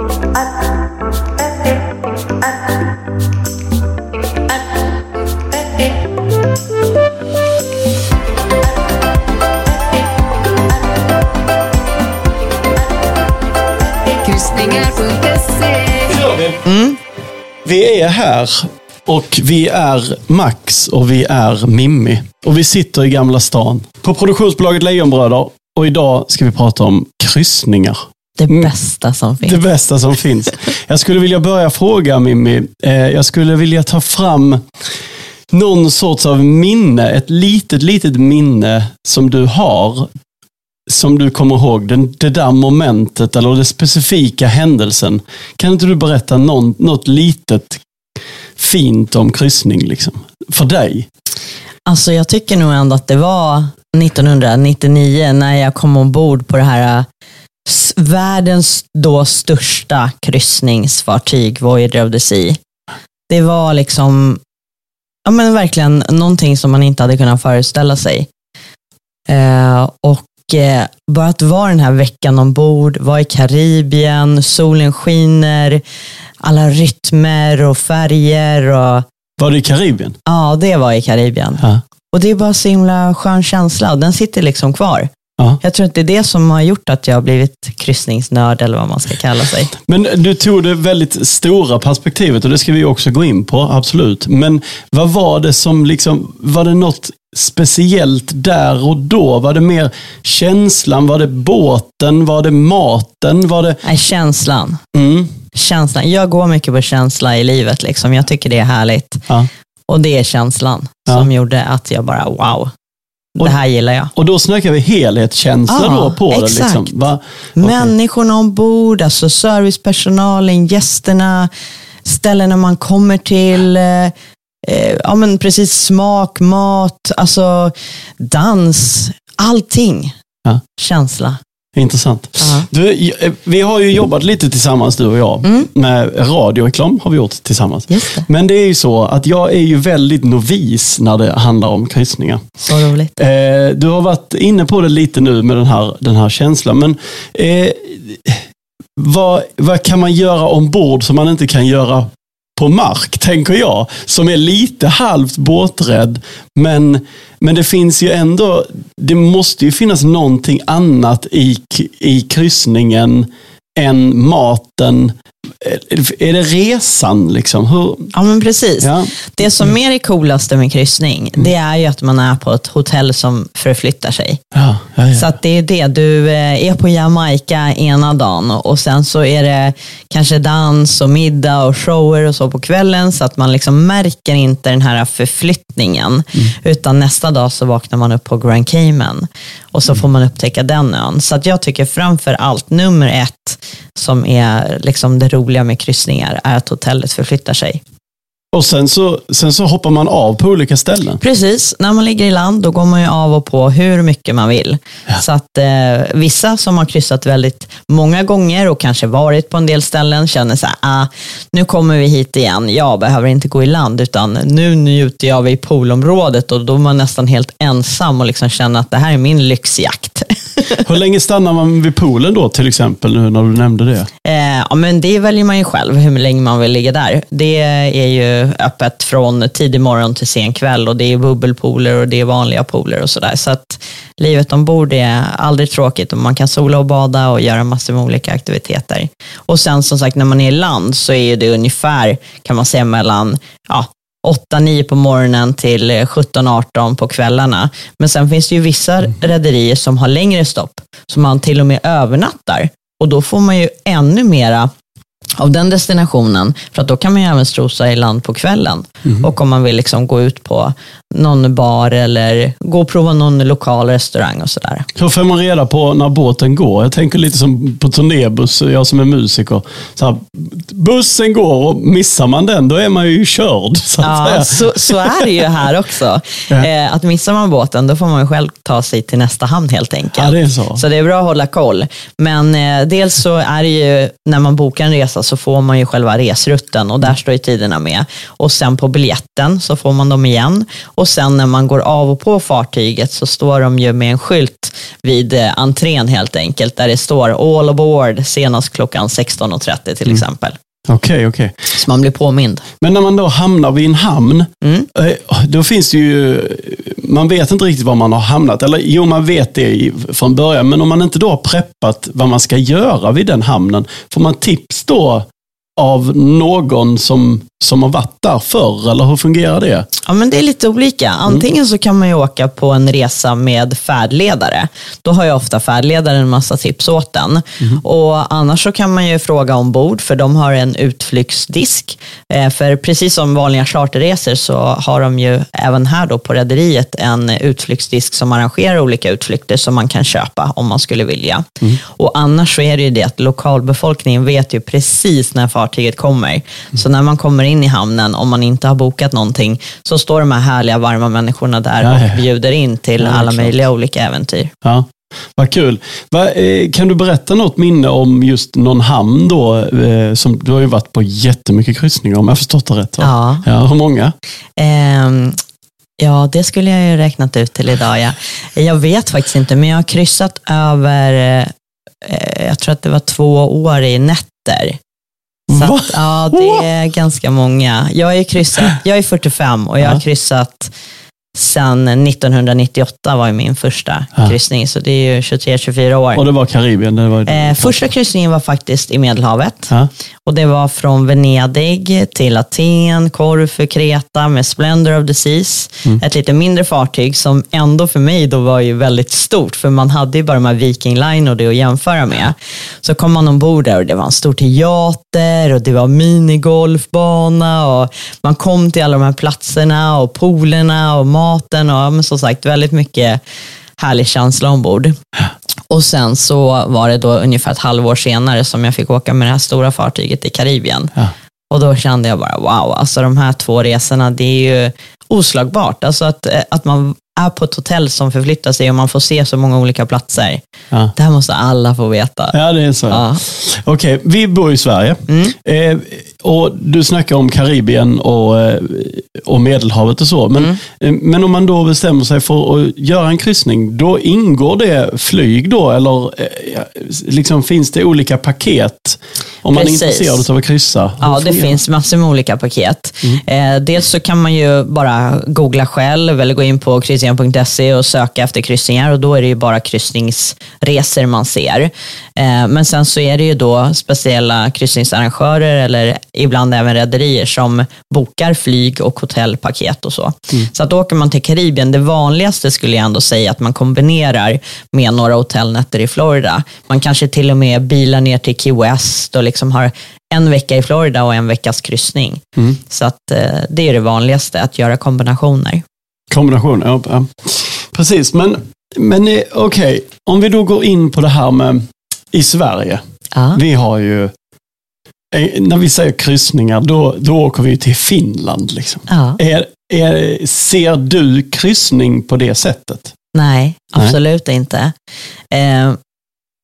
Mm. Vi är här och vi är Max och vi är Mimmi. Och vi sitter i Gamla stan på produktionsbolaget Lejonbröder. Och idag ska vi prata om kryssningar. Det Mm. bästa som finns. Det bästa som finns. Jag skulle vilja börja fråga Mimmi. Eh, jag skulle vilja ta fram någon sorts av minne. Ett litet, litet minne som du har. Som du kommer ihåg. Den, det där momentet eller den specifika händelsen. Kan inte du berätta någon, något litet fint om kryssning? Liksom, för dig? Alltså jag tycker nog ändå att det var 1999 när jag kom ombord på det här världens då största kryssningsfartyg, Voyager of the Sea. Det var liksom, ja men verkligen någonting som man inte hade kunnat föreställa sig. Eh, och eh, bara att vara den här veckan ombord, vara i Karibien, solen skiner, alla rytmer och färger och Var det i Karibien? Ja, det var i Karibien. Ja. Och det är bara så himla skön känsla och den sitter liksom kvar. Ja. Jag tror att det är det som har gjort att jag har blivit kryssningsnörd eller vad man ska kalla sig. Men du tog det väldigt stora perspektivet och det ska vi också gå in på, absolut. Men vad var det som liksom, var det något speciellt där och då? Var det mer känslan? Var det båten? Var det maten? Var det... Nej, känslan. Mm. känslan. Jag går mycket på känsla i livet. Liksom. Jag tycker det är härligt. Ja. Och det är känslan Ja. som gjorde att jag bara, wow, det här gillar jag. Och då snackar vi helhetskänsla Ja, då på det. exakt. Liksom. Va? Människorna ombord, alltså servicepersonalen, gästerna, ställena man kommer till, eh, eh, ja men precis smak, mat, alltså dans, allting. Ja. Känsla. Intressant. Ja. Du, eh, vi har ju jobbat lite tillsammans du och jag. Mm. Med radioreklam har vi gjort tillsammans. Det. Men det är ju så att jag är ju väldigt novis när det handlar om kryssningar. Så roligt. Eh, du har varit inne på det lite nu med den här, den här känslan. Men eh, vad, vad kan man göra ombord som man inte kan göra på mark, tänker jag. Som är lite halvt båträdd. Men, men det finns ju ändå, det måste ju finnas någonting annat i, i kryssningen än maten. Är- Är det resan liksom? Hur, Ja men precis. ja. Det som är det coolaste med kryssning, det är ju att man är på ett hotell som förflyttar sig. Ja, ja. Så det är det, du eh, är på Jamaica ena dagen och sen så är det kanske dans och middag och shower och så på kvällen så att man liksom märker inte den här förflyttningen. Utan nästa dag så vaknar man upp på Grand Cayman och så får man upptäcka den ön. Så att jag tycker framför allt nummer ett som är liksom det roliga med kryssningar är att hotellet förflyttar sig. Och sen så, sen så hoppar man av på olika ställen. Precis, när man ligger i land då går man ju av och på hur mycket man vill. Så att eh, vissa som har kryssat väldigt många gånger och kanske varit på en del ställen känner så här, ah, nu kommer vi hit igen, jag behöver inte gå i land utan nu njuter jag i poolområdet och då är man nästan helt ensam och liksom känner att det här är min lyxjakt. Hur länge stannar man vid poolen då till exempel, nu när du nämnde det? Eh, ja, men det väljer man ju själv, hur länge man vill ligga där. Det är ju öppet från tidig morgon till sen kväll och det är bubbelpooler och det är vanliga pooler och sådär. Så att livet ombord är aldrig tråkigt och man kan sola och bada och göra massor med olika aktiviteter. Och sen som sagt, när man är i land så är det ungefär, kan man säga, mellan ja, 8-9 på morgonen till 17-18 på kvällarna. Men sen finns det ju vissa rederier som har längre stopp, som man till och med övernattar. Och då får man ju ännu mera av den destinationen, för att då kan man ju även strosa i land på kvällen. Och om man vill liksom gå ut på någon bar eller gå och prova någon lokal restaurang och sådär. Hur får man reda på när båten går? Jag tänker lite som på turnébuss, jag som är musiker. Så här, bussen går och missar man den, då är man ju körd. Så Ja, så, så är det ju här också. Ja. Eh, att missar man båten, då får man själv ta sig till nästa hamn helt enkelt. Ja, det så. Så det är bra att hålla koll. Men eh, dels så är det ju, när man bokar en resa så får man ju själva resrutten och där står ju tiderna med. Och sen på biljetten så får man dem igen. Och sen när man går av och på fartyget så står de ju med en skylt vid eh, entrén helt enkelt, där det står all aboard senast klockan 16.30 till exempel. Okej, okej. Så man blir påmind. Men när man då hamnar vid en hamn, Mm. eh, då finns det ju, man vet inte riktigt var man har hamnat. Eller jo, man vet det från början, men om man inte då har preppat vad man ska göra vid den hamnen, får man tips då av någon som, som har varit där förr, eller hur fungerar det? Ja, men det är lite olika. Antingen så kan man ju åka på en resa med färdledare. Då har ju ofta färdledaren en massa tips åt den. Och annars så kan man ju fråga ombord, för de har en utflyktsdisk. Eh, för precis som vanliga charterresor så har de ju även här då på rederiet en utflyktsdisk som arrangerar olika utflykter som man kan köpa om man skulle vilja. Och annars så är det ju det att lokalbefolkningen vet ju precis när fartyget kommer. Så när man kommer in i hamnen, om man inte har bokat någonting, så står de här härliga varma människorna där ja. och bjuder in till Ja, alla möjliga olika äventyr. Ja, vad kul. Va, eh, kan du berätta något minne om just någon hamn då? Eh, som, du har ju varit på jättemycket kryssningar om jag förstått det rätt. Ja. Ja, hur många? Ehm, ja, det skulle jag ju räknat ut till idag. Ja. Jag vet faktiskt inte, men jag har kryssat över, eh, jag tror att det var två år i nätter. Så Va? att, ja, det är ganska många. Jag är, kryssat, jag är 45 och jag har kryssat sedan 1998 var ju min första Ja. kryssning, så det är ju 23-24 år. Och det var Karibien? Det var, Eh, första kryssningen var faktiskt i Medelhavet. ja. Och det var från Venedig till Aten, Korfu, Kreta med Splendor of the Seas. Ett lite mindre fartyg som ändå för mig då var ju väldigt stort, för man hade ju bara de här Viking Line och det att jämföra med. Så kom man ombord där och det var en stor teater och det var minigolfbana och man kom till alla de här platserna och poolerna och maten och som sagt väldigt mycket härlig känsla ombord. Och sen så var det då ungefär ett halvår senare som jag fick åka med det här stora fartyget i Karibien. Ja. Och då kände jag bara, wow, alltså de här två resorna, det är ju oslagbart. Alltså att, eh, att man är på ett hotell som förflyttar sig och man får se så många olika platser. Ja. Det här måste alla få veta. ja, det är så. Ja. Okej, vi bor i Sverige. Mm. Eh, och Du snackar om Karibien och, eh, och Medelhavet och så. Men, Mm. eh, men om man då bestämmer sig för att göra en kryssning, då ingår det flyg då? Eller eh, liksom, finns det olika paket? Om man är intresserad av att kryssa? Ja, det finns massor med olika paket. Mm. Dels så kan man ju bara googla själv eller gå in på kryssningen.se och söka efter kryssningar och då är det ju bara kryssningsresor man ser. Eh, men sen så är det ju då speciella kryssningsarrangörer eller ibland även rederier som bokar flyg och hotellpaket och så. Så att åker man till Karibien, det vanligaste skulle jag ändå säga att man kombinerar med några hotellnätter i Florida. Man kanske till och med bilar ner till Key West och liksom har en vecka i Florida och en veckas kryssning. Så att eh, det är det vanligaste, att göra kombinationer. Kombination, ja. ja. Precis, men, men eh, okej. Om vi då går in på det här med i Sverige. Ja. Vi har ju, eh, när vi säger kryssningar, då, då åker vi till Finland. Liksom. Ja. Är, är, ser du kryssning på det sättet? Nej, Nej. absolut inte. Eh,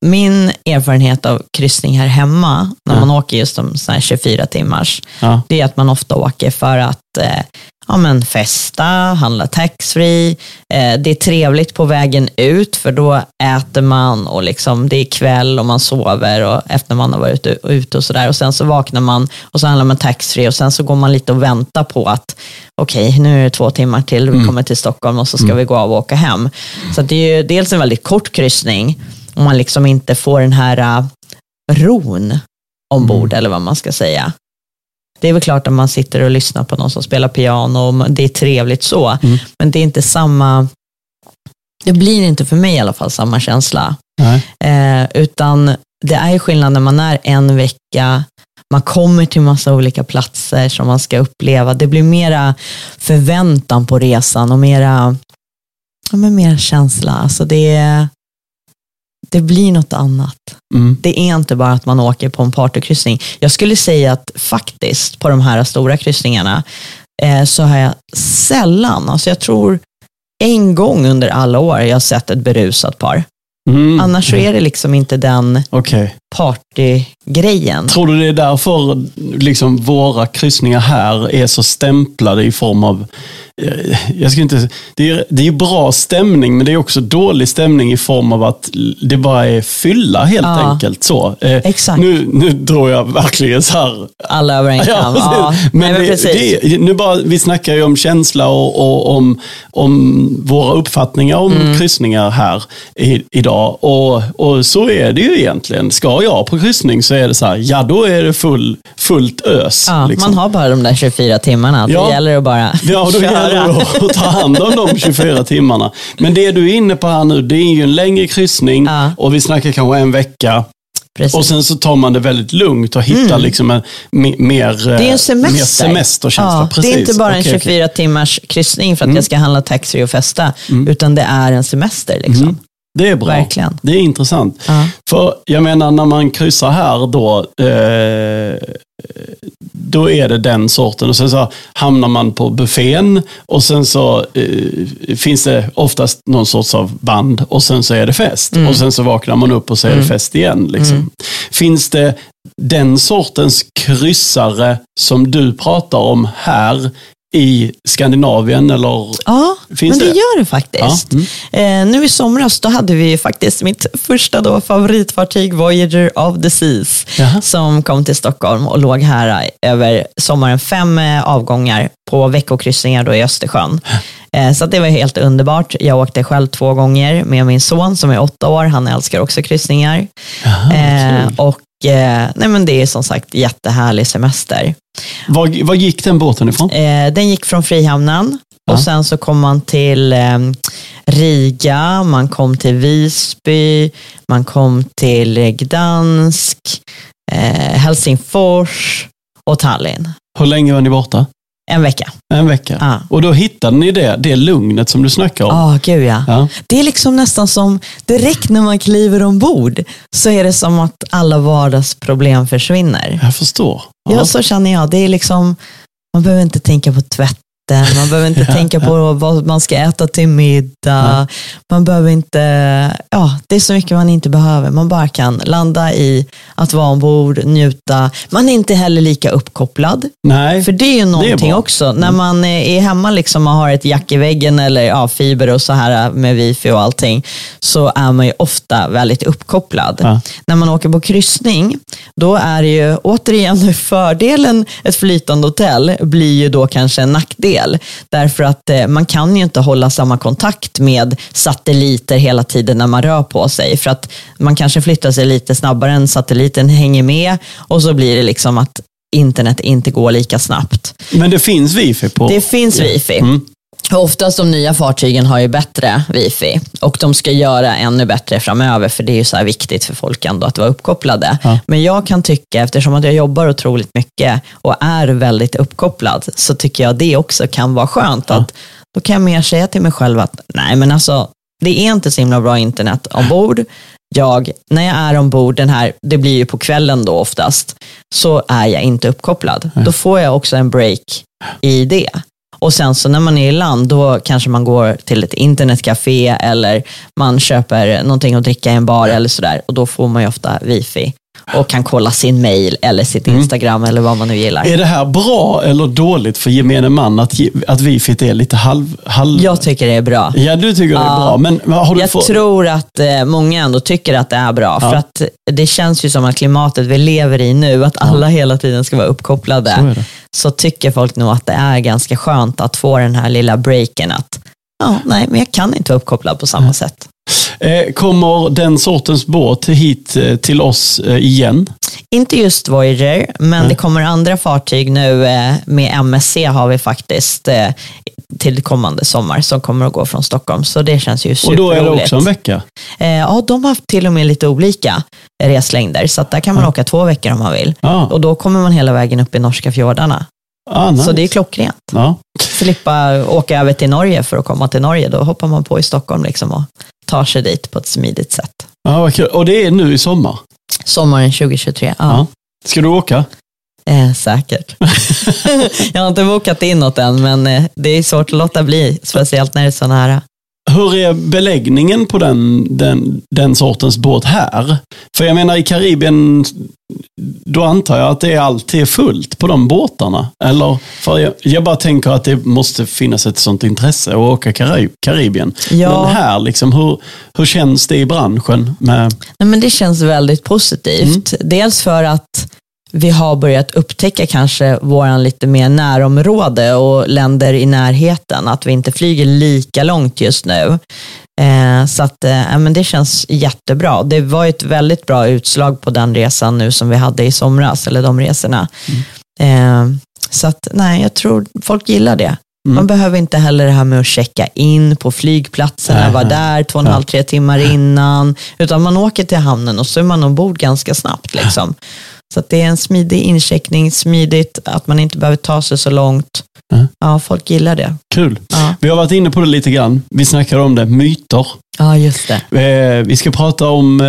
min erfarenhet av kryssning här hemma, när Ja. man åker just de såna här 24 timmars, Ja. det är att man ofta åker för att eh, ja, men festa, handla taxfree. Eh, det är trevligt på vägen ut för då äter man och liksom, det är kväll och man sover och efter man har varit ute, ute och sådär. Och sen så vaknar man och så handlar man taxfree och sen så går man lite och väntar på att okej, nu är det två timmar till, vi kommer till Stockholm och så ska vi gå av och åka hem. Så det är ju dels en väldigt kort kryssning om man liksom inte får den här uh, ron ombord eller vad man ska säga. Det är väl klart att man sitter och lyssnar på någon som spelar piano och det är trevligt så, Mm. men det är inte samma, det blir inte för mig i alla fall samma känsla. Eh, utan det är ju skillnad när man är en vecka, man kommer till massa olika platser som man ska uppleva. Det blir mera förväntan på resan och mera, ja, men mer känsla. Alltså det, det blir något annat. Mm. Det är inte bara att man åker på en partykryssning. Jag skulle säga att faktiskt på de här stora kryssningarna eh, så har jag sällan, alltså jag tror en gång under alla år jag har sett ett berusat par. Mm. Annars så är det liksom inte den, Okej. Partygrejen. Tror du det är därför liksom, våra kryssningar här är så stämplade i form av eh, jag ska inte, det, är, det är bra stämning, men det är också dålig stämning i form av att det bara är fylla helt Ja. enkelt. så. Eh, Exakt. Nu, nu drar jag verkligen så här Alla över en kam. Ja, men nej, men det, precis. det, nu bara, vi snackar ju om känsla och, och om, om våra uppfattningar om Mm. kryssningar här i, idag. Och, och så är det ju egentligen. Ska jag på kryssning så är det så här, ja då är det full, fullt ös. Ja, liksom. Man har bara de där 24 timmarna. Ja. Det gäller att bara Ja, då gäller det att ta hand om de 24 timmarna. Men det du är inne på här nu, det är ju en längre kryssning Ja. och vi snackar kanske en vecka. Precis. Och sen så tar man det väldigt lugnt och hittar liksom en me- mer, Mm. Det är en semester. mer semesterkänsla. Ja, Precis. det är inte bara en Mm. okej. 24 timmars kryssning för att jag ska handla taxi och festa, utan det är en semester. Liksom. Mm. Det är bra. Verkligen. Det är intressant. Ja. För jag menar när man kryssar här då, eh, då är det den sorten. Och sen så hamnar man på buffén och sen så eh, finns det oftast någon sorts av band och sen så är det fest. Mm. Och sen så vaknar man upp och så är det fest igen. Liksom. Finns det den sortens kryssare som du pratar om här i Skandinavien? Eller? Ja, men det, det? gör det faktiskt. Ja, mm. Eh, nu i somras då hade vi faktiskt mitt första då favoritfartyg Voyager of the Seas Jaha. som kom till Stockholm och låg här eh, över sommaren. Fem eh, avgångar på veckokryssningar då i Östersjön. Eh, så det var helt underbart. Jag åkte själv två gånger med min son som är åtta år. Han älskar också kryssningar. Jaha, Eh, och eh, nej men det är som sagt jättehärlig semester. Var, var gick den båten ifrån? Eh, den gick från Frihamnen Ja. och sen så kom man till eh, Riga, man kom till Visby, man kom till Gdansk, eh, Helsingfors och Tallinn. Hur länge var ni borta? En vecka. En vecka. Ja. Och då hittade ni det, det lugnet som du snackar om. Ja, gud ja. Ja. Det är liksom nästan som, direkt när man kliver ombord så är det som att alla vardagsproblem försvinner. Jag förstår. Ja, så känner jag. Det är liksom, man behöver inte tänka på tvätten, man behöver inte tänka på vad man ska äta till middag. Man behöver inte, ja, det är så mycket man inte behöver. Man bara kan landa i att vara ombord, njuta. Man är inte heller lika uppkopplad. Nej. För det är ju någonting bra. också. När man är hemma liksom och har ett jack i väggen eller ja, fiber och så här med wifi och allting, så är man ju ofta väldigt uppkopplad. Ja. När man åker på kryssning, då är det ju återigen fördelen ett flytande hotell blir ju då kanske en nackdel. Därför att eh, man kan ju inte hålla samma kontakt med satelliter hela tiden när man rör på sig. För att man kanske flyttar sig lite snabbare än satelliten hänger med och så blir det liksom att internet inte går lika snabbt. Men det finns wifi på... Det finns wifi. Mm. Oftast de nya fartygen har ju bättre wifi och de ska göra ännu bättre framöver för det är ju så här viktigt för folk ändå att vara uppkopplade. Ja. Men jag kan tycka, eftersom att jag jobbar otroligt mycket och är väldigt uppkopplad, så tycker jag det också kan vara skönt. Ja. att Då kan jag mer säga till mig själv att nej men alltså, det är inte så himla bra internet ombord. Jag, när jag är ombord, den här, det blir ju på kvällen då oftast, så är jag inte uppkopplad. Då får jag också en break i det. Och sen så när man är i land, då kanske man går till ett internetcafé eller man köper någonting att dricka i en bar eller sådär. Och då får man ju ofta wifi och kan kolla sin mail eller sitt Instagram eller vad man nu gillar. Är det här bra eller dåligt för gemene man att, att wifit är lite halv... halv... Jag tycker det är bra. Ja, du tycker det är Ja. bra. Men har du Jag fått... tror att eh, många ändå tycker att det är bra. Ja. För att det känns ju som att klimatet vi lever i nu, att alla hela tiden ska vara uppkopplade. Så så tycker folk nog att det är ganska skönt att få den här lilla breaken att ja, nej, men jag kan inte vara uppkopplad på samma sätt. Eh, kommer den sortens båt hit eh, till oss eh, igen? Inte just Voyager, men det kommer andra fartyg nu med MSC har vi faktiskt till kommande sommar som kommer att gå från Stockholm. Så det känns ju Och superroligt. då är det också en vecka? Ja, de har haft till och med lite olika reslängder, så där kan man åka två veckor om man vill. Ja, Och då kommer man hela vägen upp i norska fjordarna. Ah, nice. Så det är klockrent. ja. Slippa åka över till Norge för att komma till Norge. Då hoppar man på i Stockholm liksom och tar sig dit på ett smidigt sätt. Ja, vad kul. Och det är nu i sommar? Sommaren 2023, ja. Ja. Ska du åka? Eh, säkert. jag har inte bokat in något än, men eh, det är svårt att låta bli, speciellt när det är så nära. hur är beläggningen på den, den, den sortens båt här? För jag menar i Karibien, då antar jag att det är alltid fullt på de båtarna. Eller, för jag, jag bara tänker att det måste finnas ett sånt intresse att åka Karib, Karibien. Ja. Men här, liksom, hur, hur känns det i branschen? Med, Nej, men det känns väldigt positivt. Dels för att vi har börjat upptäcka kanske våran lite mer närområde och länder i närheten. Att vi inte flyger lika långt just nu. Eh, så att, eh, men det känns jättebra. Det var ett väldigt bra utslag på den resan nu som vi hade i somras, eller de resorna. Eh, så att, nej, jag tror folk gillar det. Man behöver inte heller det här med att checka in på flygplatsen, Nej, vara där två och en halv, tre timmar innan. Utan man åker till hamnen och så är man ombord ganska snabbt. Liksom. Så det är en smidig incheckning, smidigt, att man inte behöver ta sig så långt. Mm. Ja, folk gillar det. kul. Ja, Vi har varit inne på det lite grann. Vi snackade om det, myter. ja just det. Eh, vi ska prata om, eh,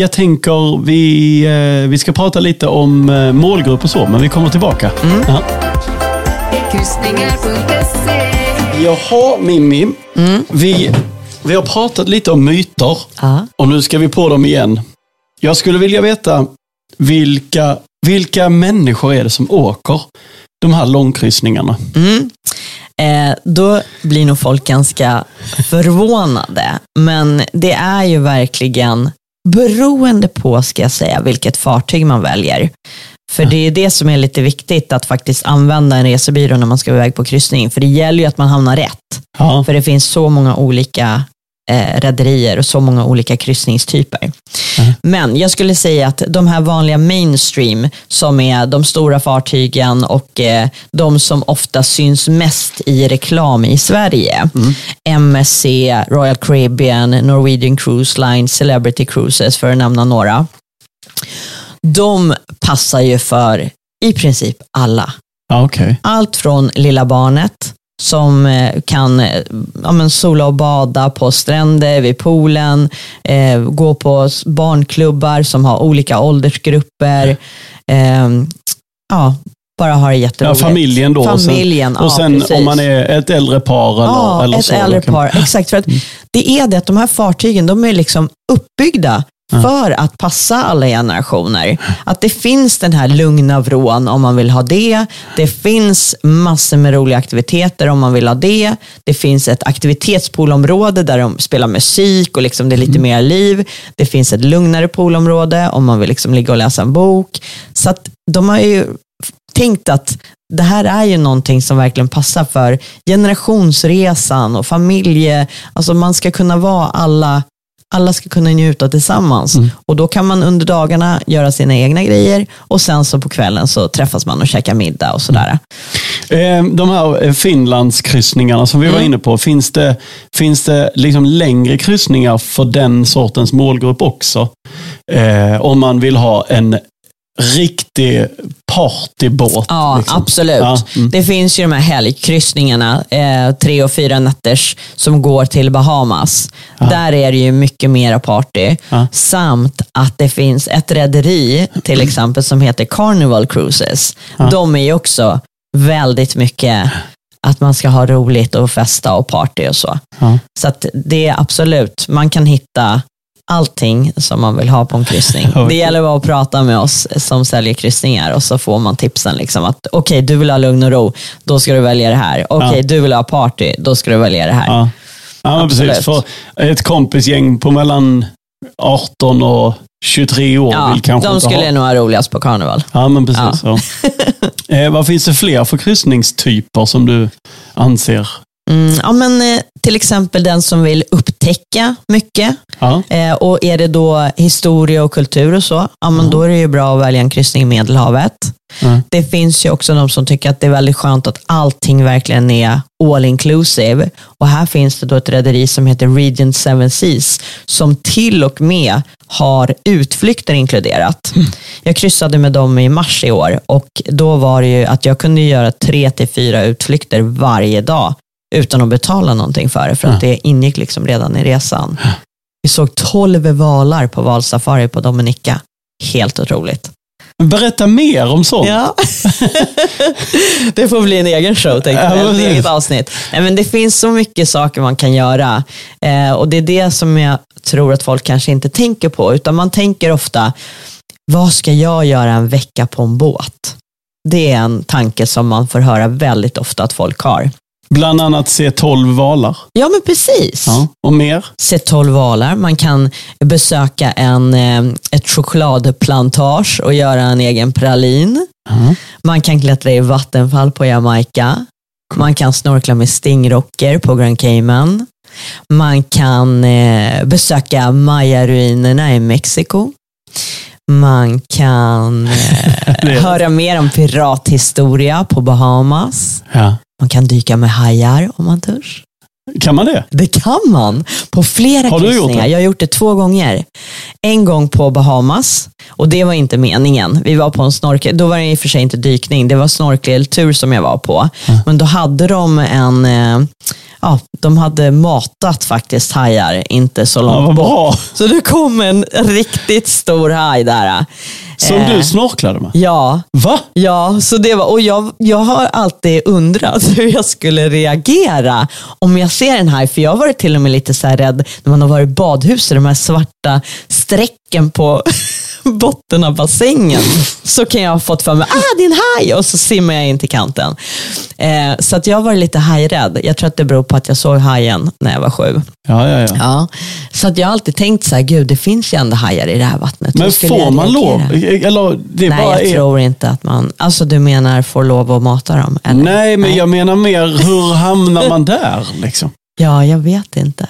jag tänker vi, eh, vi ska prata lite om målgrupp och så, men vi kommer tillbaka. Ja. Kryssningar.se Jaha, Mimmi. Vi, vi har pratat lite om myter Ja. och nu ska vi på dem igen. Jag skulle vilja veta vilka, vilka människor är det som åker de här långkryssningarna? Mm. Eh, då blir nog folk ganska förvånade. Men det är ju verkligen beroende på, ska jag säga, vilket fartyg man väljer. För det är det som är lite viktigt, att faktiskt använda en resebyrå när man ska iväg på kryssning. För det gäller ju att man hamnar rätt. Ja. För det finns så många olika eh, rederier och så många olika kryssningstyper. Men jag skulle säga att de här vanliga mainstream, som är de stora fartygen och eh, de som ofta syns mest i reklam i Sverige. MSC, Royal Caribbean, Norwegian Cruise Line, Celebrity Cruises för att nämna några. De passar ju för i princip alla. Ja, okej. Allt från lilla barnet som eh, kan eh, ja, men sola och bada på stränder, vid poolen, eh, gå på barnklubbar som har olika åldersgrupper. Eh, ja, bara ha det Ja, jätteroligt. familjen då. och sen- Familjen, och ja, sen om man är ett äldre par eller, Ja, eller ett så. äldre par. Exakt, för att det är det att de här fartygen, de är liksom uppbyggda för att passa alla generationer. Att det finns den här lugna vrån om man vill ha det. Det finns massor med roliga aktiviteter om man vill ha det. Det finns ett aktivitetspoolområde där de spelar musik och liksom det är lite mer liv. Det finns ett lugnare poolområde om man vill liksom ligga och läsa en bok. Så att de har ju tänkt att det här är ju någonting som verkligen passar för generationsresan och familje. Alltså man ska kunna vara alla, alla ska kunna njuta tillsammans. Och då kan man under dagarna göra sina egna grejer och sen så på kvällen så träffas man och käkar middag och sådär. Eh, De här eh, Finlandskryssningarna som vi Mm. var inne på, finns det, finns det liksom längre kryssningar för den sortens målgrupp också? Eh, om man vill ha en riktig partybåt. Ja, liksom. absolut. Ja, mm. Det finns ju de här helgkryssningarna, eh, tre och fyra nätters, som går till Bahamas. Där är det ju mycket mera party. Ja. Samt att det finns ett rederi, till exempel, som heter Carnival Cruises. De är ju också väldigt mycket att man ska ha roligt och festa och party och så. Ja. Så det är absolut, man kan hitta allting som man vill ha på en kryssning. Det gäller bara att prata med oss som säljer kryssningar och så får man tipsen. Liksom att Okej, du vill ha lugn och ro, då ska du välja det här. Okej, Ja. du vill ha party, då ska du välja det här. Ja. Ja, precis. För ett kompisgäng på mellan 18 och 23 år Ja, vill kanske de skulle ha. nog ha roligast på karneval. Ja, men precis. Ja. eh, vad finns det fler för kryssningstyper som du anser? Mm, ja, men, eh, till exempel den som vill upptäcka mycket. Ja. Eh, och är det då historia och kultur och så, ja, men då är det ju bra att välja en kryssning i Medelhavet. Ja. Det finns ju också de som tycker att det är väldigt skönt att allting verkligen är all inclusive. Och här finns det då ett rederi som heter Regent Seven Seas som till och med har utflykter inkluderat. Jag kryssade med dem i mars i år och då var det ju att jag kunde göra tre till fyra utflykter varje dag utan att betala någonting för det, för att det ingick liksom redan i resan. Vi såg tolv valar på valsafari på Dominica. Helt otroligt. Berätta mer om sånt. Ja. det får bli en egen show, tänkte Ja, jag. Ett precis. eget avsnitt. Nej, men det finns så mycket saker man kan göra. Eh, och det är det som jag tror att folk kanske inte tänker på. Utan man tänker ofta, vad ska jag göra en vecka på en båt? Det är en tanke som man får höra väldigt ofta att folk har. Bland annat se 12 valar. Ja, men precis. Ja. Och mer? Se 12 valar. Man kan besöka en, eh, ett chokladplantage och göra en egen pralin. Ja. Man kan klättra i vattenfall på Jamaica. Man kan snorkla med stingrocker på Grand Cayman. Man kan eh, besöka Maya-ruinerna i Mexiko. Man kan eh, höra mer om pirathistoria på Bahamas. Ja. Man kan dyka med hajar om man törs. Kan man det? Det kan man på flera Har du gjort kryssningar. det? Jag har gjort det två gånger. En gång på Bahamas och det var inte meningen. Vi var på en snorkel, då var det i och för sig inte dykning, det var snorkeltur som jag var på. Men då hade de en, eh, ja, de hade matat faktiskt hajar inte så Ja, långt vad bort. Så det kom en riktigt stor haj där. Som Eh, du snorklade med? Ja, Va? Ja, så det var, och jag, jag har alltid undrat hur jag skulle reagera om jag ser en haj. För jag har varit till och med lite så rädd när man har varit i badhuset, de här svarta strecken på botten av bassängen. Så kan jag ha fått för mig, ah det är en haj! Och så simmar jag in till kanten. Eh, så att jag varit lite hajrädd. Jag tror att det beror på att jag såg hajen när jag var sju. Ja, ja, ja. Ja. Så att jag har alltid tänkt så här, gud det finns ju ändå hajar i det här vattnet. Men får man lov? Eller det Nej, jag är... tror inte att man... Alltså du menar får lov att mata dem? Eller? Nej, men jag menar mer, hur hamnar man där? Liksom? Ja, jag vet inte.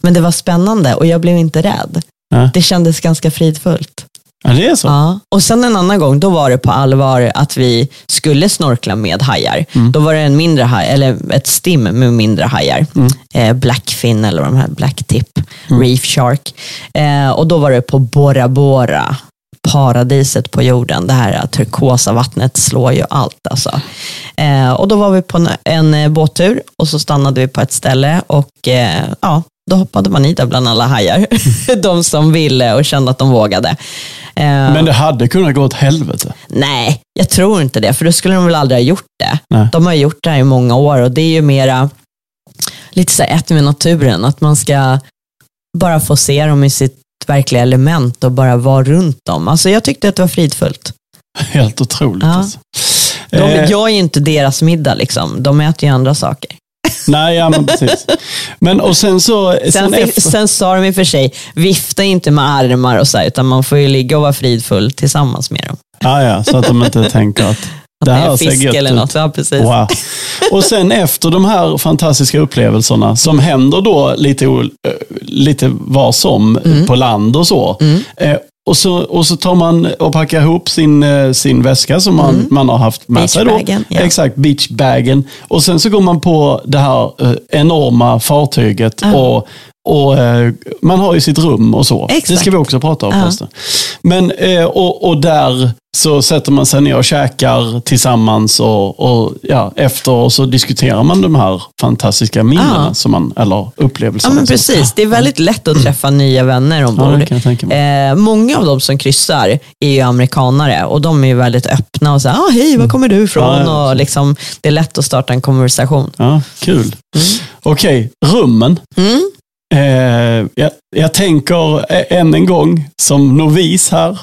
Men det var spännande och jag blev inte rädd. Ja. Det kändes ganska fridfullt. Ja, det är så? Ja. Och sen en annan gång, då var det på allvar att vi skulle snorkla med hajar. Mm. Då var det en mindre haj, eller ett stim med mindre hajar. Mm. Eh, blackfin eller de här blacktip, reef shark. Eh, och då var det på Bora Bora, paradiset på jorden. Det här turkosa vattnet slår ju allt alltså. Eh, och då var vi på en, en båttur och så stannade vi på ett ställe och eh, ja, då hoppade man i där bland alla hajar. de som ville och kände att de vågade. Eh, Men det hade kunnat gå åt helvete. Nej, jag tror inte det, för då skulle de väl aldrig ha gjort det. Nej. De har gjort det här i många år och det är ju mera lite så här ett med naturen, att man ska bara få se dem i sitt verkliga element och bara vara runt dem. Alltså jag tyckte att det var fridfullt. Helt otroligt. Ja. Alltså. De, Eh, jag är ju inte deras middag, liksom. de äter ju andra saker. Nej, ja men precis. Men och sen så... Sen, Sen, efter, sen sa de i och för sig, vifta inte med armar och så här, utan man får ju ligga och vara fridfull tillsammans med dem. ja, ja, så att de inte tänker att det det är här ser fisk gött eller något. Ja, precis. Wow. Och sen efter de här fantastiska upplevelserna som händer då lite, eh, lite var som Mm. på land och så. Eh, och så, och så tar man och packar ihop sin, eh, sin väska som man, man har haft med sig. Då. Ja. Exakt, beachbagen. Och sen så går man på det här eh, enorma fartyget Ja. och, och eh, man har ju sitt rum och så. Exakt. Det ska vi också prata om Ja. Men, eh, och, och där så sätter man sig ner och käkar tillsammans och, och ja, efter och så diskuterar man de här fantastiska minnena, Ja. som man, eller Ja, upplevelserna. men som- precis. Det är väldigt lätt att träffa nya vänner Ja, ombord. mig. Eh, många av de som kryssar är ju amerikanare och de är ju väldigt öppna och säger ah, hej, var kommer du ifrån? Ja, ja. Och liksom, det är lätt att starta en konversation. Ja, kul. Okej, rummen. Mm. Eh, jag, jag tänker eh, än en gång, som novis här,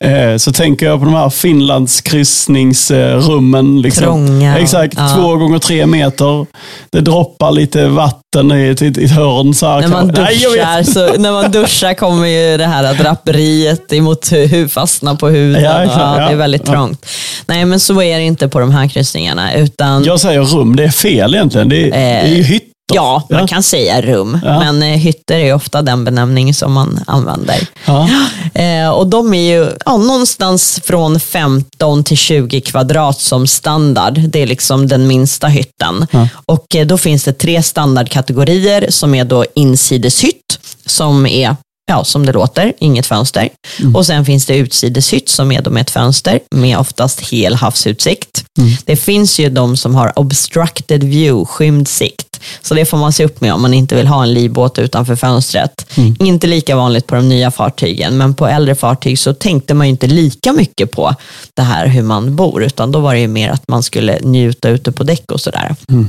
eh, så tänker jag på de här Finlandskryssningsrummen. Liksom. Trånga. Exakt, Ja. två gånger tre meter. Det droppar lite vatten i ett, i ett hörn. Så När man, Nej, duschar, så, när man duschar kommer ju det här draperiet emot hu- fastna på huden. Ja, exakt, ja, det är väldigt trångt. Nej, men så är det inte på de här kryssningarna. Utan, Jag säger rum, det är fel egentligen. Det är, det är ju hytter. Ja, man kan säga rum, Ja. men eh, hytter är ofta den benämning som man använder. Ja. Eh, och de är ju ja, någonstans från 15 till 20 kvadrat som standard. Det är liksom den minsta hytten. Ja. Och eh, då finns det tre standardkategorier som är då insideshytt, som är ja, som det låter, inget fönster. Mm. Och sen finns det utsideshytt som är då med ett fönster med oftast hel havsutsikt. Mm. Det finns ju de som har obstructed view, skymd sikt. Så det får man se upp med om man inte vill ha en livbåt utanför fönstret. Mm. Inte lika vanligt på de nya fartygen, men på äldre fartyg så tänkte man ju inte lika mycket på det här hur man bor, utan då var det ju mer att man skulle njuta ute på däck och sådär. Mm.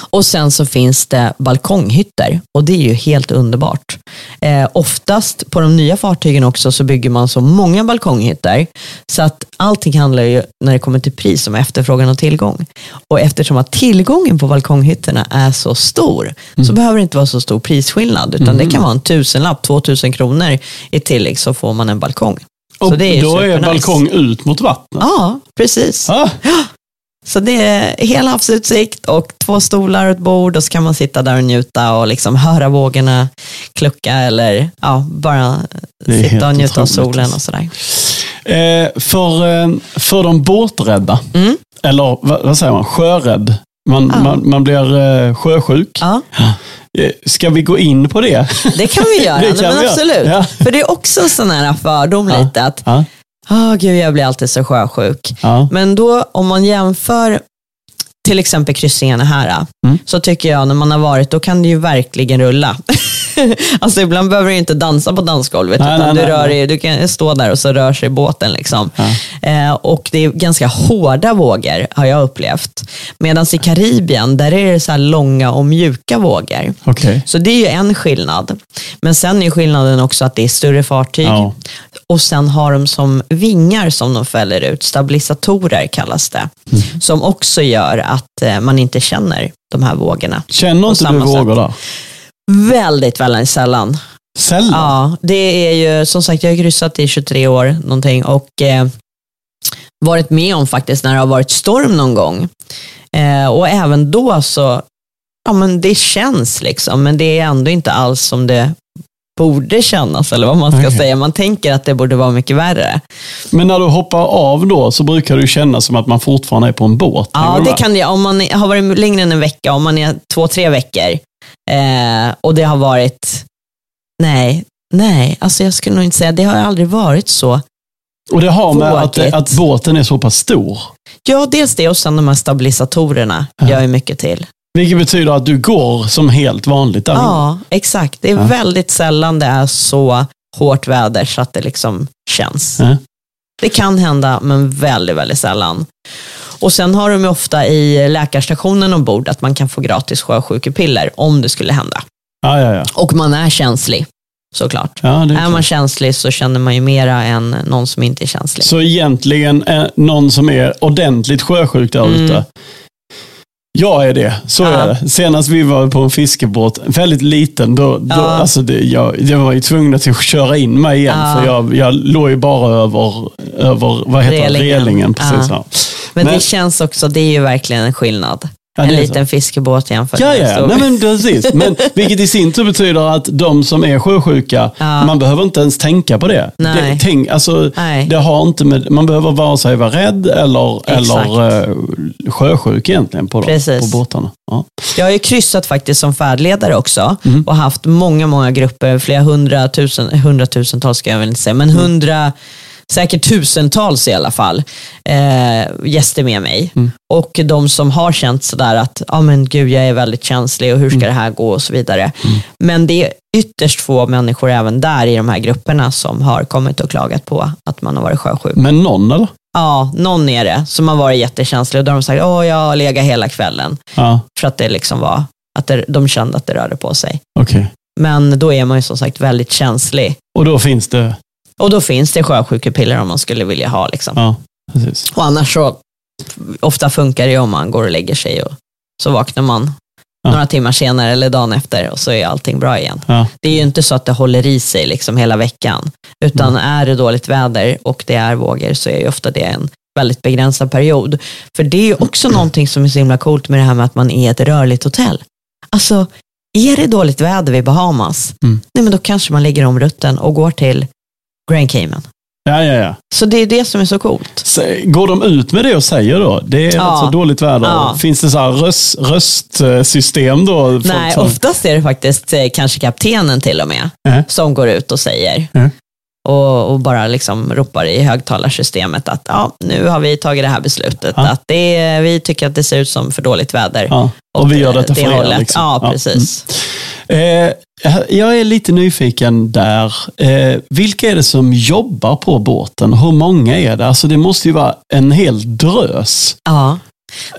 Och sen så finns det balkonghytter och det är ju helt underbart. Eh, oftast på de nya fartygen också så bygger man så många balkonghytter så att allting handlar ju när det kommer till pris om efterfrågan och tillgång. Och eftersom att tillgången på balkonghytterna är så stor så behöver det inte vara så stor prisskillnad utan det kan vara en tusenlapp, två tusen kronor i tillägg så får man en balkong. Och så det är då är balkong ut mot vattnet. Ja, precis. Ah, Så det är hel havsutsikt och två stolar och ett bord och så kan man sitta där och njuta och liksom höra vågorna klucka eller ja, bara sitta och njuta av solen och sådär. Eh, för, eh, för de båträdda, Mm. eller vad, vad säger man, sjörädd. Man, Ja. man, man blir eh, sjösjuk. Ja, Eh, Ska vi gå in på det? det kan vi göra, kan men vi göra. absolut. Ja. För det är också en sån här fördom lite att, Åh gud jag blir alltid så sjösjuk. ja. Men då om man jämför till exempel kryssningarna här, Mm. så tycker jag när man har varit, då kan det ju verkligen rulla. alltså ibland behöver du inte dansa på dansgolvet, Nej, utan nej, du, rör nej. dig, du kan stå där och så rör sig båten. Liksom. Eh, och det är ganska hårda vågor, har jag upplevt. Medan i Karibien, där är det så långa och mjuka vågor. Okej. Så det är ju en skillnad. Men sen är skillnaden också att det är större fartyg. Ja. Och sen har de som vingar som de fäller ut, stabilisatorer kallas det. Mm. Som också gör att eh, man inte känner de här vågorna. Känner inte du vågor där? Väldigt, väldigt sällan. Sällan? Ja, det är ju som sagt, jag har kryssat i 23 år någonting och eh, varit med om faktiskt när det har varit storm någon gång. Eh, och även då så, ja men det känns liksom, men det är ändå inte alls som det borde kännas, eller vad man ska Okej. säga. Man tänker att det borde vara mycket värre. Men när du hoppar av då så brukar det kännas som att man fortfarande är på en båt. Ja, det med? kan det. Om man har varit längre än en vecka, om man är två, tre veckor eh, och det har varit, nej, nej, alltså jag skulle nog inte säga, det har aldrig varit så. Och det har med att, att båten är så pass stor. Ja, dels det och sen de här stabilisatorerna Ja. gör ju mycket till. Vilket betyder att du går som helt vanligt där. Ja, exakt. Det är Ja. väldigt sällan det är så hårt väder så att det liksom känns. Ja. Det kan hända, men väldigt, väldigt sällan. Och sen har de ju ofta i läkarstationen ombord att man kan få gratis sjösjukepiller om det skulle hända. Ja, ja, ja. Och man är känslig, såklart. ja är Är man känslig så känner man ju mera än någon som inte är känslig. Så egentligen eh, någon som är ordentligt sjösjuk där Mm. ute. Jag är det, så Ja. är det. Senast vi var på en fiskebåt, väldigt liten, då, då, Ja. alltså det, jag, jag var ju tvungen att köra in mig igen. Ja. För jag, jag låg ju bara över, över vad heter. Relingen. relingen precis, Ja. Ja. Men, Men- det känns också, det är ju verkligen en skillnad. Ja, en är så. liten fiskebåt jämfört Ja, med en ja, stor. nej, men precis. Men, vilket i sin tur betyder att de som är sjösjuka, Ja. man behöver inte ens tänka på det. Nej. det tänk, alltså, Nej. det har inte med, man behöver vare sig vara rädd eller, Exakt. eller uh, sjösjuk egentligen på, Precis. på båtarna. Ja. Jag har ju kryssat faktiskt som färdledare också Mm. och haft många, många grupper, flera hundratusen, hundratusentals ska jag väl inte säga, men Mm. hundra, säkert tusentals i alla fall, eh, gäster med mig. Mm. Och de som har känt sådär att, ja men gud jag är väldigt känslig och hur ska Mm. det här gå och så vidare. Men det är ytterst få människor även där i de här grupperna som har kommit och klagat på att man har varit sjösjuk. Men någon eller? Ja, någon är det som har varit jättekänslig och då har de sagt, åh jag har legat hela kvällen. Ja, För att det liksom var, att det, de kände att det rörde på sig. okej. Men då är man ju som sagt väldigt känslig. Och då finns det, Och då finns det sjösjukepiller om man skulle vilja ha. Liksom. ja, precis. Och annars så, ofta funkar det om man går och lägger sig och så vaknar man Ja. några timmar senare eller dagen efter och så är allting bra igen. Ja. Det är ju inte så att det håller i sig liksom hela veckan. Utan Mm. är det dåligt väder och det är vågor så är ju ofta det en väldigt begränsad period. För det är ju också någonting som är så himla coolt med det här med att man är ett rörligt hotell. Alltså, är det dåligt väder vid Bahamas, Mm. nej men då kanske man lägger om rutten och går till Grand Cayman. Ja, ja, ja. Så det är det som är så coolt. Så, går de ut med det och säger då? Det är Ja. rätt så dåligt väder. Ja. Finns det så här röst, röstsystem då? Nej, som- oftast är det faktiskt eh, kanske kaptenen till och med Mhm. som går ut och säger. Mhm. Och, och bara liksom ropar i högtalarsystemet att ja, nu har vi tagit det här beslutet. Ja. Att det vi tycker att det ser ut som för dåligt väder. Ja. Och vi gör detta för det er. hållet. Liksom. Ja, precis. Eh, jag är lite nyfiken där. Eh, vilka är det som jobbar på båten? Hur många är det? Alltså det måste ju vara en hel drös. Ja.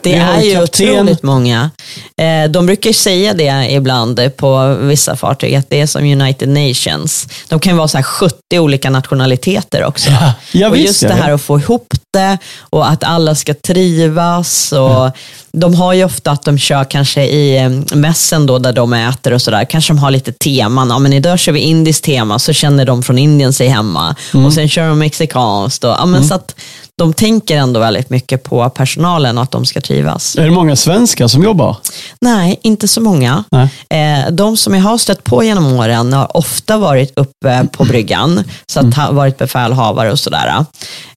Det är ju kapten. otroligt många. Eh, de brukar säga det ibland på vissa fartyg, att det är som United Nations. De kan vara så här 70 olika nationaliteter också. Ja, ja, och just ja, det ja. här att få ihop det och att alla ska trivas. Och De har ju ofta att de kör kanske i eh, mässen då där de äter och sådär. Kanske de har lite teman. Ja, men idag kör vi indiskt tema så känner de från Indien sig hemma. Mm. Och sen kör de mexikanskt. Och, ja, men så att de tänker ändå väldigt mycket på personalen och att de ska trivas. Är det många svenskar som jobbar? Nej, inte så många. Nej. Eh, de som jag har stött på genom åren har ofta varit uppe på bryggan, så att ha varit befälhavare och sådär.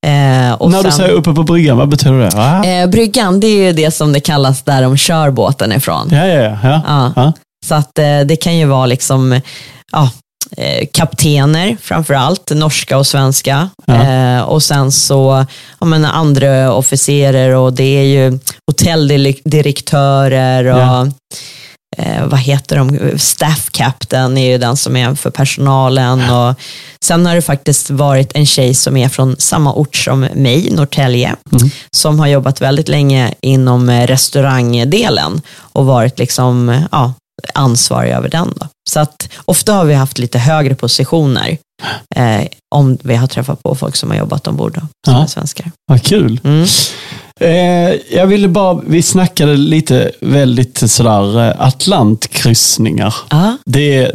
Eh, och När du sen- säger uppe på bryggan, vad betyder det? Ah. Bryggan, det är ju det som det kallas där de kör båten ifrån. Ja, ja, ja. ja. Ja. Så att det kan ju vara liksom, ja, eh, kaptener framför allt, norska och svenska. Ja. Eh, och sen så ja, men andra officerer och det är ju hotelldirektörer och Ja. eh, vad heter de, staff captain är ju den som är för personalen. Och sen har det faktiskt varit en tjej som är från samma ort som mig, Norrtälje, Mm. som har jobbat väldigt länge inom eh, restaurangdelen och varit liksom, ja, ansvarig över den. Då. Så att ofta har vi haft lite högre positioner eh, om vi har träffat på folk som har jobbat ombord då, som Ja. är svenskar. Vad kul. Mm. Eh, jag ville bara, vi snackade lite väldigt sådär eh, Atlantkryssningar. Ja. Det,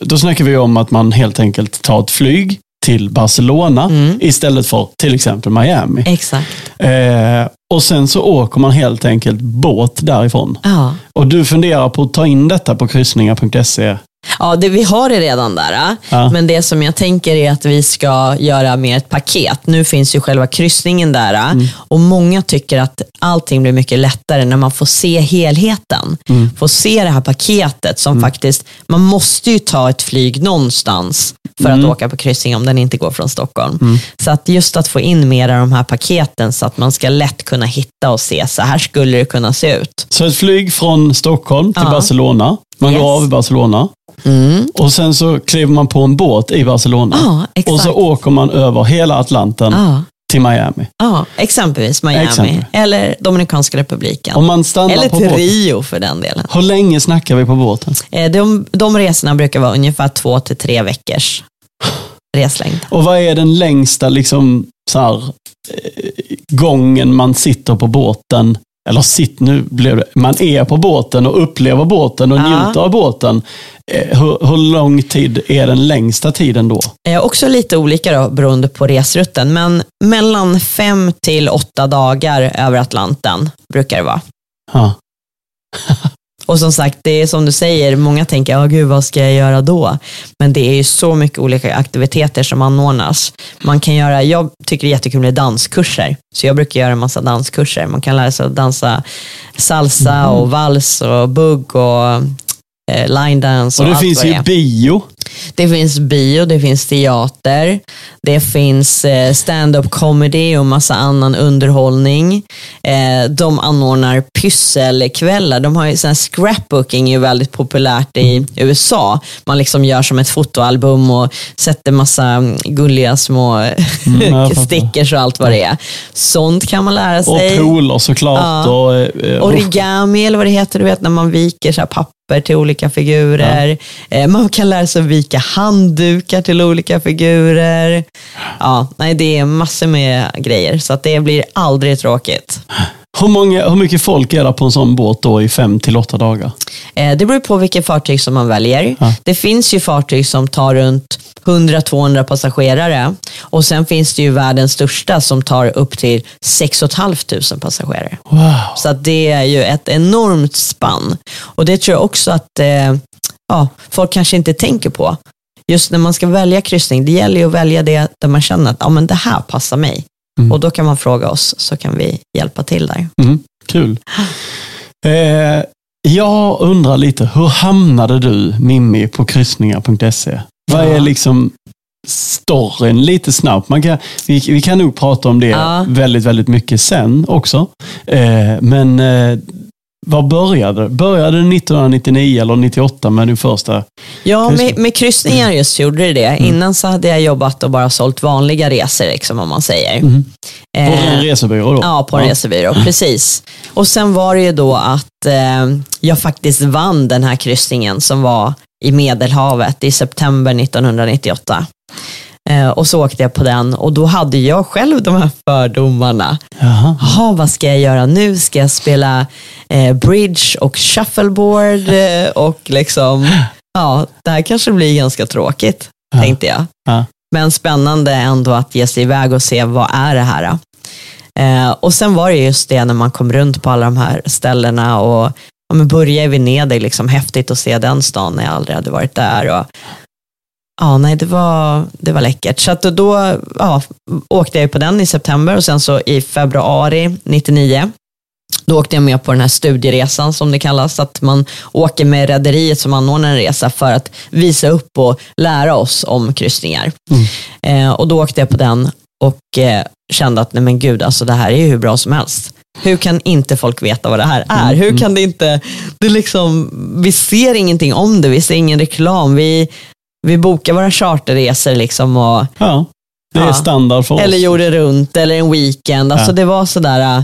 då snackar vi om att man helt enkelt tar ett flyg till Barcelona Mm. istället för till exempel Miami. Exakt. Eh, och sen så åker man helt enkelt båt därifrån. Ja. Och du funderar på att ta in detta på kryssningar.se. Ja, det, vi har det redan där. äh. Ja. Men det som jag tänker är att vi ska göra mer ett paket. Nu finns ju själva kryssningen där äh. och många tycker att allting blir mycket lättare när man får se helheten. Får se det här paketet som faktiskt, man måste ju ta ett flyg någonstans för att åka på kryssning om den inte går från Stockholm. Så att just att få in mer av de här paketen så att man ska lätt kunna hitta och se, så här skulle det kunna se ut. Så ett flyg från Stockholm till Ja. Barcelona. Man Yes. går av i Barcelona. Mm. Och sen så kliver man på en båt i Barcelona. Exakt. och så åker man över hela Atlanten Ja. till Miami. Ja, exempelvis Miami Exempel. eller Dominikanska republiken. Om man stannar eller på till båten. Rio för den delen. Hur länge snackar vi på båten? Eh, De, de resorna brukar vara ungefär två till tre veckors reslängd. Och vad är den längsta liksom, så här, eh, gången man sitter på båten? Eller sitt, nu blev det, man är på båten och upplever båten och Ja. njuter av båten. Eh, Hur, hur lång tid är den längsta tiden då? Eh, Också lite olika då, beroende på resrutten, men mellan fem till åtta dagar över Atlanten brukar det vara. Ja. Och som sagt, det är som du säger, många tänker, ja gud vad ska jag göra då? Men det är ju så mycket olika aktiviteter som anordnas. Man kan göra, jag tycker det är jättekul med danskurser, så jag brukar göra en massa danskurser. Man kan lära sig att dansa salsa och vals och bugg och eh, line dance Och och, det allt finns vad ju det är. bio. Det finns bio, det finns teater, det finns eh, stand-up comedy och massa annan underhållning. Eh, de anordnar pysselkvällar. De har ju sån scrapbooking är ju väldigt populärt i USA. Man liksom gör som ett fotoalbum och sätter massa gulliga små Mm, stickers och allt vad det är. Sånt kan man lära Och sig. pooler såklart. Ja. Och, eh, och, Origami eller vad det heter, du vet när man viker så papper till olika figurer. Eh, Man kan lära sig att vika handdukar till olika figurer. Ja, nej, det är massor med grejer, så att det blir aldrig tråkigt. hur, många, hur mycket folk är det på en sån båt då i fem till åtta dagar? Eh, Det beror på vilket fartyg som man väljer. Ja. Det finns ju fartyg som tar runt 100-200 passagerare och sen finns det ju världens största som tar upp till 6 500 passagerare. Wow. Så det är ju ett enormt spann. Och det tror jag också att eh, ja, folk kanske inte tänker på. just när man ska välja kryssning, det gäller ju att välja det där man känner att ja, men det här passar mig. Mm. Och då kan man fråga oss, så kan vi hjälpa till där. Mm, kul. Eh, jag undrar lite, hur hamnade du, Mimmi, på kryssningar.se? Vad är liksom storyn lite snabbt? Man kan, vi, vi kan nog prata om det Ja. väldigt, väldigt mycket sen också. Eh, men eh, var började? Började det 1999 eller 98 med din första? Ja, med, med kryssningar just gjorde det det. Mm. Innan så hade jag jobbat och bara sålt vanliga resor, liksom, om man säger. Mm. På Eh, en resebyrå då? Ja, på en Ja. resebyrå, precis. Och sen var det ju då att eh, jag faktiskt vann den här kryssningen som var i Medelhavet i september 1998. Eh, och så åkte jag på den och då hade jag själv de här fördomarna. Jaha. Jaha, vad ska jag göra nu? Ska jag spela eh, bridge och shuffleboard? Eh, och liksom, ja, det här kanske blir ganska tråkigt, Ja. tänkte jag. Ja. Men spännande ändå att ge sig iväg och se vad är det här. Eh, och sen var det just det när man kom runt på alla de här ställena och ja, men börja i Venedig, liksom häftigt att se den stan när jag aldrig hade varit där. Och, ja, nej, det var, det var läckert. Så att då ja, åkte jag på den i september och sen så i februari 99 då åkte jag med på den här studieresan som det kallas, att man åker med rederiet som anordnar en resa för att visa upp och lära oss om kryssningar. Mm. Eh, och då åkte jag på den och eh, kände att nej men gud, alltså det här är ju hur bra som helst. Hur kan inte folk veta vad det här är? Hur kan det inte, det liksom, vi ser ingenting om det, vi ser ingen reklam, vi, vi bokar våra charterresor liksom och, Ja, det är Ja. standard för eller oss. gjorde runt, eller en weekend. Alltså Ja. det var sådär, äh,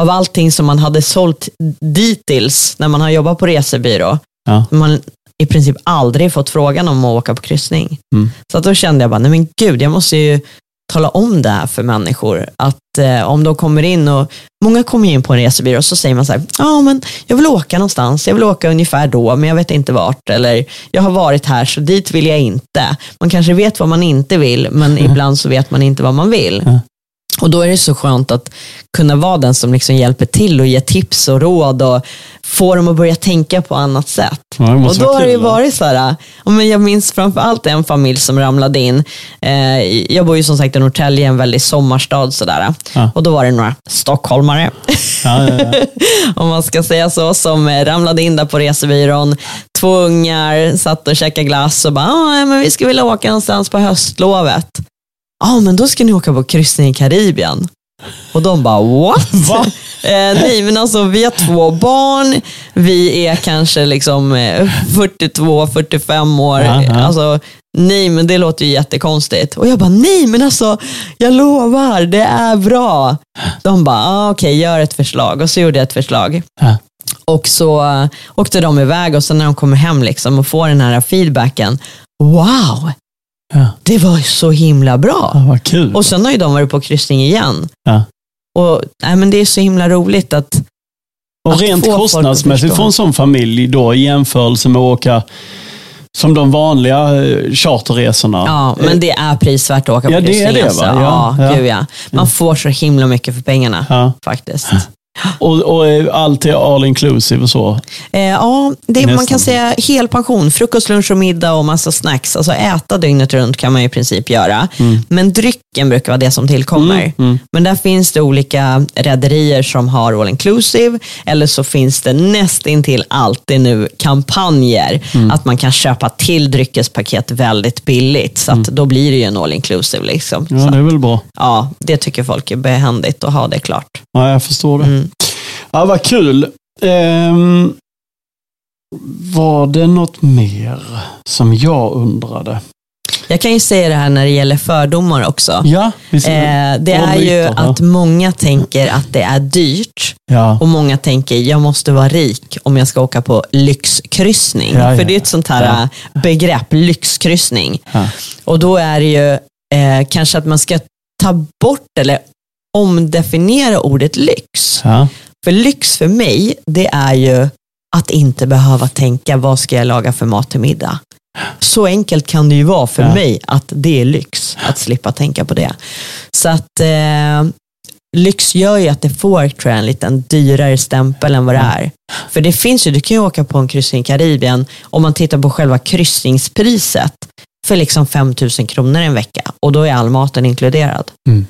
av allting som man hade sålt dittills när man har jobbat på resebyrå, Ja. man i princip aldrig fått frågan om att åka på kryssning. Mm. Så att då kände jag bara, nej men gud, jag måste ju tala om det här för människor. Att eh, om de kommer in och, många kommer in på en resebyrå och så säger man så här, ja men jag vill åka någonstans, jag vill åka ungefär då, men jag vet inte vart. Eller jag har varit här så dit vill jag inte. Man kanske vet vad man inte vill, men ibland så vet man inte vad man vill. Ja. Och då är det så skönt att kunna vara den som liksom hjälper till och ger tips och råd och får dem att börja tänka på annat sätt. Ja, Och då har det ju varit så här, men jag minns framför allt en familj som ramlade in. Eh, jag bor ju som sagt i Norrtälje, en väldig sommarstad sådär. Ja. Och då var det några stockholmare, ja. om man ska säga så, som eh, ramlade in där på resebyrån. Två ungar satt och käkade glass och bara, ah, men vi skulle vilja åka någonstans på höstlovet. Ja, men då ska ni åka på kryssning i Karibien. Och de bara, what? Va? Eh, nej, men alltså vi har två barn, vi är kanske liksom eh, 42-45 år. Ja, ja. Alltså, nej, men det låter ju jättekonstigt. Och jag bara, nej, men alltså, jag lovar, det är bra. De bara, ah, okej, gör ett förslag. Och så gjorde jag ett förslag. Ja. Och så eh, åkte de iväg och sen när de kommer hem liksom och får den här feedbacken, wow, Ja. det var så himla bra. Ja, vad kul. Och sen har ju de varit på kryssning igen. Ja. Och nej, men Det är så himla roligt att Och att rent få kostnadsmässigt för en sån familj då i jämförelse med att åka som de vanliga eh, charterresorna. Ja, men det är prisvärt att åka på Ja, det är kryssning. det, alltså. va? Ja, Ja, ja. Gud, ja. Man får så himla mycket för pengarna faktiskt. Och, och eh, allt är all inclusive och så. Eh, ja, det, man kan säga helpension, frukost, lunch och middag och massa snacks. Alltså äta dygnet runt kan man i princip göra. Men drycken brukar vara det som tillkommer. Mm, mm. Men där finns det olika rederier som har all inclusive eller så finns det nästintill alltid nu kampanjer Mm. att man kan köpa till dryckespaket väldigt billigt. Så att då blir det ju en all inclusive. Liksom. Mm. Ja, Så, det är väl bra. ja, det tycker folk är behändigt att ha det klart. Ja, jag förstår det. Ja, vad kul. Ehm, var det något mer som jag undrade? Jag kan ju säga det här när det gäller fördomar också. Ja, visst Eh, det är ju att många tänker att det är dyrt Ja, och många tänker jag måste vara rik om jag ska åka på lyxkryssning. Ja, För det är ett sånt här eh, begrepp, lyxkryssning. Och då är det ju eh, kanske att man ska ta bort eller omdefiniera ordet lyx. För lyx för mig, det är ju att inte behöva tänka vad ska jag laga för mat till middag. Så enkelt kan det ju vara för Ja. mig att det är lyx att slippa tänka på det. Så att eh, lyx gör ju att det får tror jag, en liten dyrare stämpel än vad det är. För det finns ju, du kan ju åka på en kryssning i Karibien, om man tittar på själva kryssningspriset, för liksom 5 000 kronor en vecka och då är all maten inkluderad. Mm.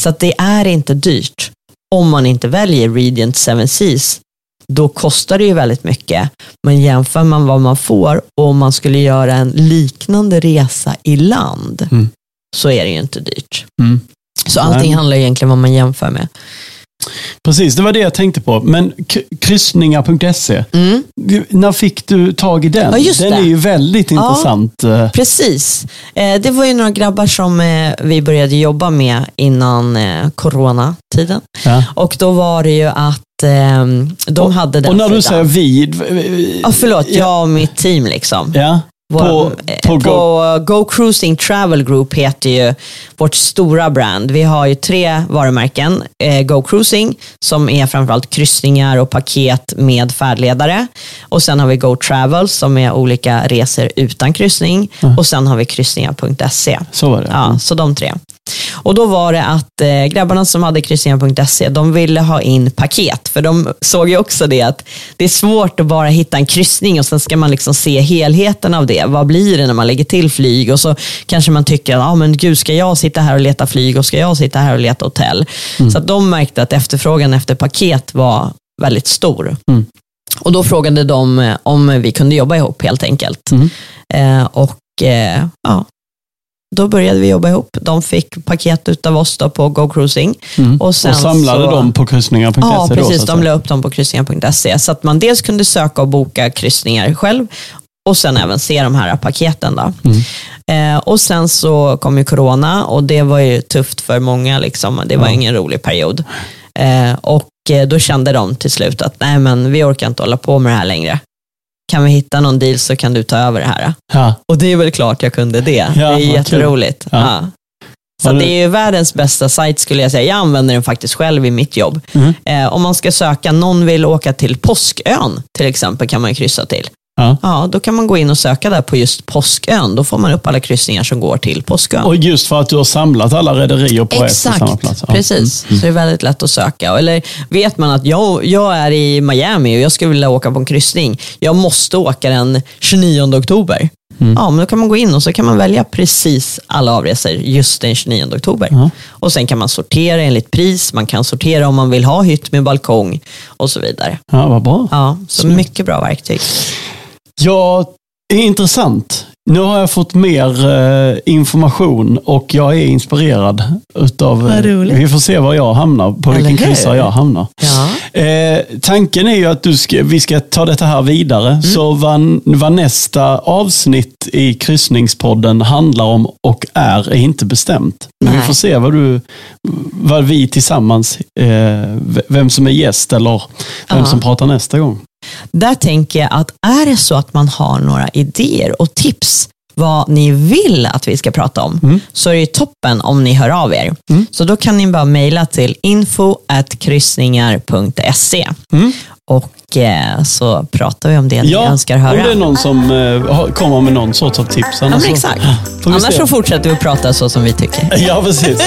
Så det är inte dyrt om man inte väljer Radiant Seven Seas. Då kostar det ju väldigt mycket. Men jämför man vad man får och om man skulle göra en liknande resa i land Mm. så är det ju inte dyrt. Mm. Så allting Nej. handlar egentligen om vad man jämför med. Precis, det var det jag tänkte på. Men kryssningar.se, Mm. när fick du tag i den? Ja, den det. är ju väldigt Ja. intressant. eh. Precis. Eh, det var ju några grabbar som eh, vi började jobba med innan coronatiden. Ja. Och då var det ju att eh, de hade den Och när du sidan. säger vid... Ja, förlåt, jag och mitt team liksom. Ja, Vår, på, på, på, Go. Go Cruising Travel Group heter ju vårt stora brand. Vi har ju tre varumärken. Eh, Go Cruising som är framförallt kryssningar och paket med färdledare. Och sen har vi Go Travel som är olika resor utan kryssning. Och sen har vi kryssningar.se. Så var det. Ja, så de tre. Och då var det att eh, grabbarna som hade kryssningar.se, de ville ha in paket. För de såg ju också det att det är svårt att bara hitta en kryssning och sen ska man liksom se helheten av det. Vad blir det när man lägger till flyg? Och så kanske man tycker ah, men gud, ska jag sitta här och leta flyg och ska jag sitta här och leta hotell? Så att de märkte att efterfrågan efter paket var väldigt stor. Mm. Och då frågade de eh, om vi kunde jobba ihop helt enkelt. Mm. Eh, och eh, ja, då började vi jobba ihop. De fick paket utav oss då på Go Cruising. Mm. Och, sen och samlade så, dem på kryssningar.se Ja, då, precis. så att de la upp dem på kryssningar.se. Så att man dels kunde söka och boka kryssningar själv och sen även se de här paketen. Då. Mm. Eh, och sen så kom ju corona och det var ju tufft för många. Liksom. Det var Ja. ingen rolig period. Eh, och eh, då kände de till slut att nej men vi orkar inte hålla på med det här längre. Kan vi hitta någon deal så kan du ta över det här. Ja. Och det är väl klart jag kunde det. Ja, det är jätteroligt. Så det är ju världens bästa sajt skulle jag säga. Jag använder den faktiskt själv i mitt jobb. Mm. Eh, om man ska söka, någon vill åka till Påskön till exempel kan man kryssa till. Ja. Ja, då kan man gå in och söka där på just Påskön. Då får man upp alla kryssningar som går till Påskön. Och just för att du har samlat alla rederier på och samma Exakt, plats. Ja. precis. Mm. Så det är väldigt lätt att söka. Eller vet man att jag, jag är i Miami och jag skulle vilja åka på en kryssning. Jag måste åka den 29 oktober. Mm. Ja, men då kan man gå in och så kan man välja precis alla avresor just den 29 oktober. Ja. Och sen kan man sortera enligt pris, man kan sortera om man vill ha hytt med balkong och så vidare. Ja, vad bra. Ja, så Snyggt. mycket bra verktyg. Ja, det är intressant. Nu har jag fått mer eh, information och jag är inspirerad. Utav, roligt. vi får se var jag hamnar, på Eller vilken hur? kryssare jag hamnar. Ja. Eh, tanken är ju att du ska, vi ska ta detta här vidare. Mm. Så vad, vad nästa avsnitt i kryssningspodden handlar om och är, är inte bestämt. Men vi Nej. får se vad, du, vad vi tillsammans, eh, vem som är gäst eller vem Ja. som pratar nästa gång. Där tänker jag att är det så att man har några idéer och tips vad ni vill att vi ska prata om, Mm. så är det toppen om ni hör av er. Mm. Så då kan ni bara mejla till info.kryssningar.se Mm. och eh, så pratar vi om det ni önskar höra. om det är någon som eh, kommer med någon sorts av tips. ja, Annars så- exakt. vi Annars så fortsätter vi att prata så som vi tycker. Ja, precis.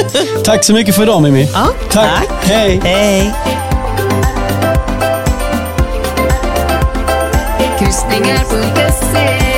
Tack så mycket för idag Mimmi. Ja, Tack. tack. Hej. Hej! Kryssningar.se